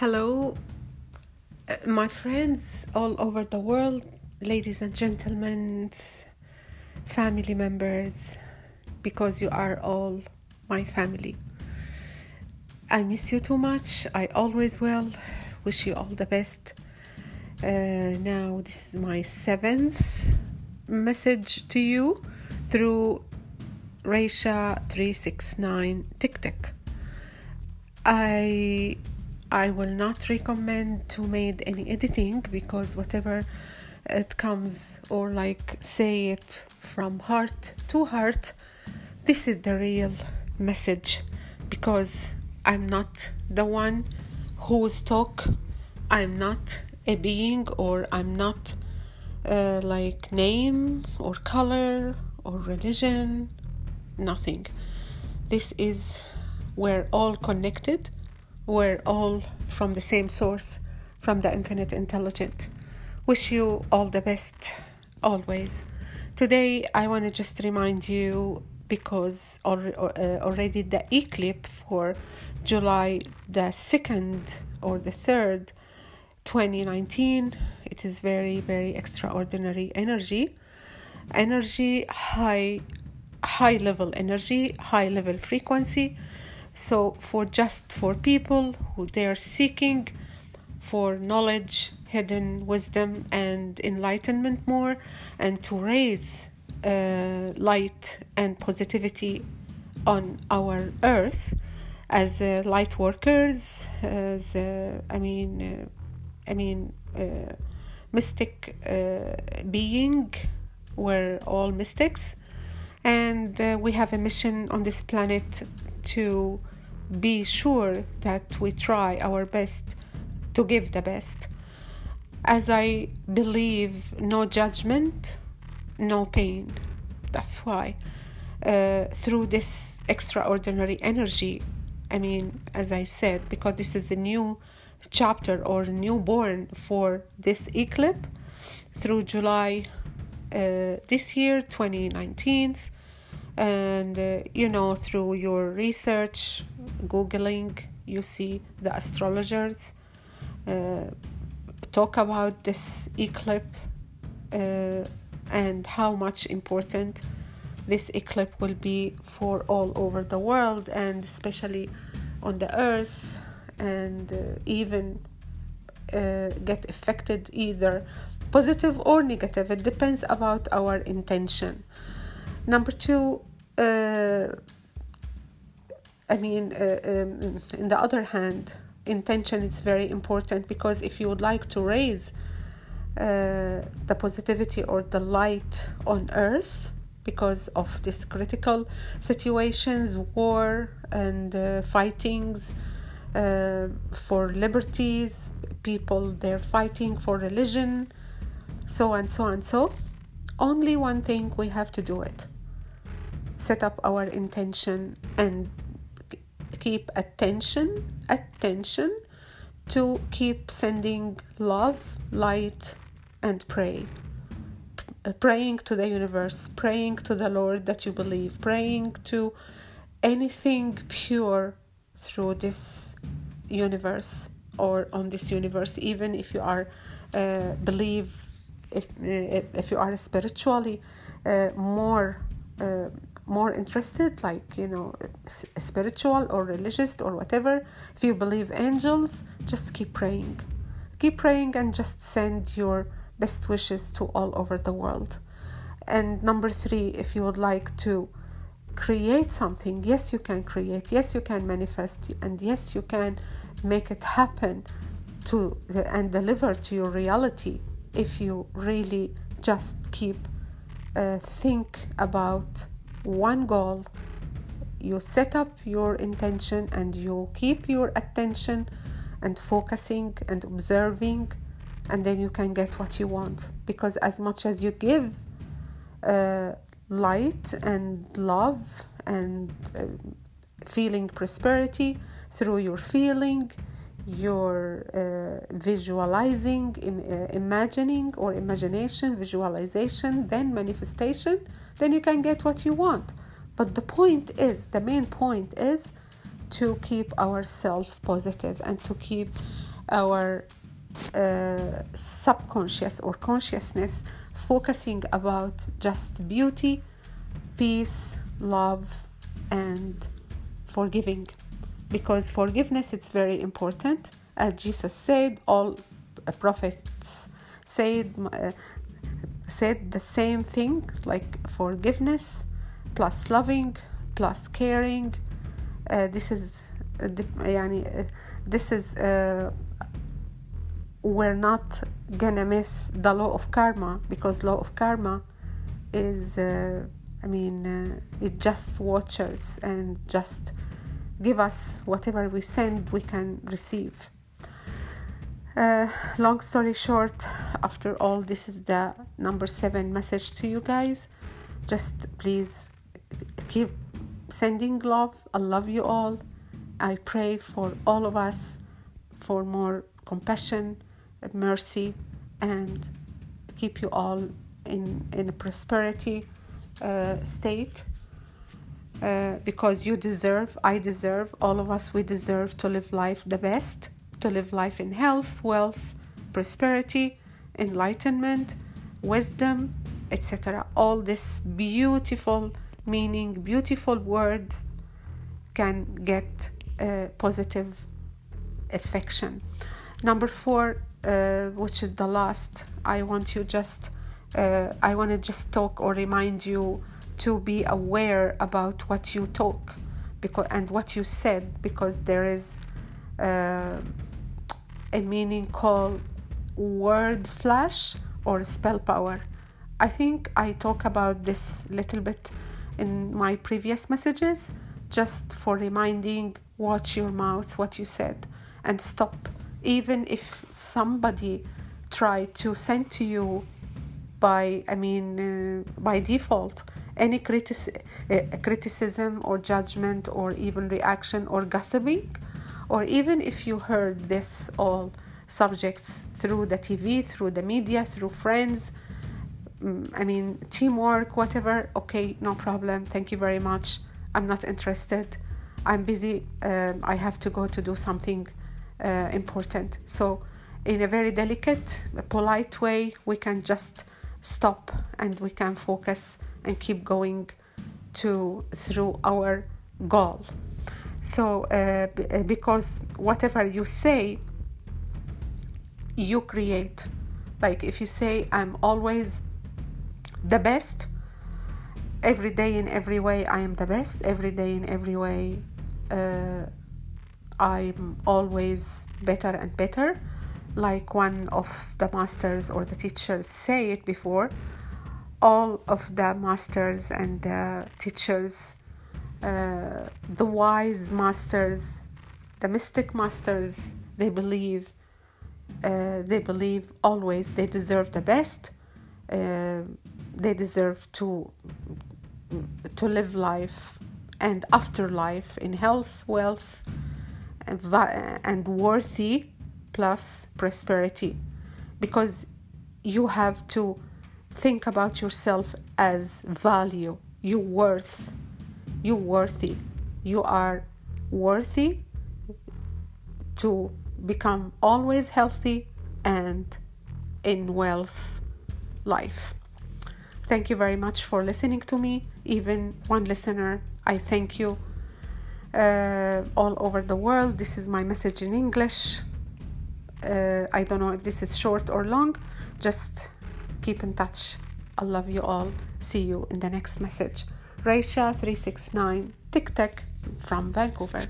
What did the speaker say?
Hello, uh, my friends all over the world, ladies and gentlemen, family members, because you are all my family. I miss you too much. I always will. Wish you all the best. Uh, now, this is my seventh message to you through Raisha369 TikTok. I I will not recommend to make any editing because whatever it comes or like say it from heart to heart, this is the real message because I'm not the one who's talk. I'm not a being or I'm not uh, like name or color or religion, nothing. This is we're all connected we're all from the same source, from the infinite intelligent. Wish you all the best always. Today, I want to just remind you because uh, already the eclipse for July the 2nd or the 3rd, 2019, it is very, very extraordinary energy. Energy, high, high level energy, high level frequency so for just for people who they are seeking for knowledge hidden wisdom and enlightenment more and to raise uh, light and positivity on our earth as uh, light workers as uh, i mean uh, i mean uh, mystic uh, being we're all mystics. And we have a mission on this planet to be sure that we try our best to give the best. As I believe, no judgment, no pain. That's why, uh, through this extraordinary energy, I mean, as I said, because this is a new chapter or newborn for this eclipse through July uh, this year, 2019 and uh, you know through your research googling you see the astrologers uh, talk about this eclipse uh, and how much important this eclipse will be for all over the world and especially on the earth and uh, even uh, get affected either positive or negative. It depends about our intention Number two, uh, I mean, uh, um, in the other hand, intention is very important because if you would like to raise uh, the positivity or the light on earth because of these critical situations, war and uh, fightings uh, for liberties, people they're fighting for religion, so and so and so only one thing we have to do it set up our intention and keep attention attention to keep sending love light and pray. Uh, praying to the universe praying to the lord that you believe praying to anything pure through this universe or on this universe even if you are uh, believe if, if you are spiritually uh, more uh, more interested like you know spiritual or religious or whatever. If you believe angels just keep praying. Keep praying and just send your best wishes to all over the world. And number 3 if you would like to create something yes you can create. Yes you can manifest. And yes you can make it happen to and deliver to your reality if you really just keep uh, think about one goal. You set up your intention and you keep your attention and focusing and observing and then you can get what you want. Because as much as you give uh, light and love and uh, feeling prosperity through your feeling your uh, visualizing, Im- uh, imagining or imagination, visualization, then manifestation, then you can get what you want. But the point is, the main point is to keep ourselves positive and to keep our uh, subconscious or consciousness focusing about just beauty, peace, love, and forgiving. Because forgiveness is very important. As Jesus said, all prophets said uh, said the same thing like forgiveness plus loving plus caring uh, this is uh, يعني, uh, this is uh, we're not gonna miss the law of karma because law of karma is uh, i mean uh, it just watches and just give us whatever we send we can receive uh, long story short after all this is the number seven message to you guys. Just please keep sending love. I love you all. I pray for all of us for more compassion mercy and keep you all in in a prosperity uh, state. Uh, because you deserve i deserve all of us we deserve to live life the best to live life in health wealth prosperity enlightenment wisdom etc all this beautiful meaning beautiful words can get a positive affection. Number four uh, which is the last i want you just uh, i want to just talk or remind you to be aware about what you talk because and what you said because there is uh, a meaning called word flash or spell power. I think i talk about this little bit in my previous messages just for reminding watch your mouth what you said and stop. Even if somebody try to send to you by i mean uh, by default any critic- uh, criticism or judgment or even reaction or gossiping or even if you heard this all subjects through the tv through the media through friends um, i mean teamwork whatever okay no problem thank you very much i'm not interested i'm busy um, i have to go to do something uh, important. So, in a very delicate, polite way, we can just stop and we can focus and keep going to through our goal. So, uh, uh because whatever you say, you create. Like if you say, I'm always the best, every day in every way, I am the best, every day in every way, uh, I'm always better and better, like one of the masters or the teachers say it before. All of the masters and the teachers, uh, the wise masters, the mystic masters, they believe, uh, they believe always they deserve the best. Uh, they deserve to to live life and afterlife in health, wealth, and worthy plus prosperity because you have to think about yourself as value you worth you worthy you are worthy to become always healthy and in wealth life thank you very much for listening to me even one listener i thank you uh, all over the world. This is my message in English. Uh, I don't know if this is short or long. Just keep in touch. I love you all. See you in the next message. Raisha369 Tic Tac from Vancouver.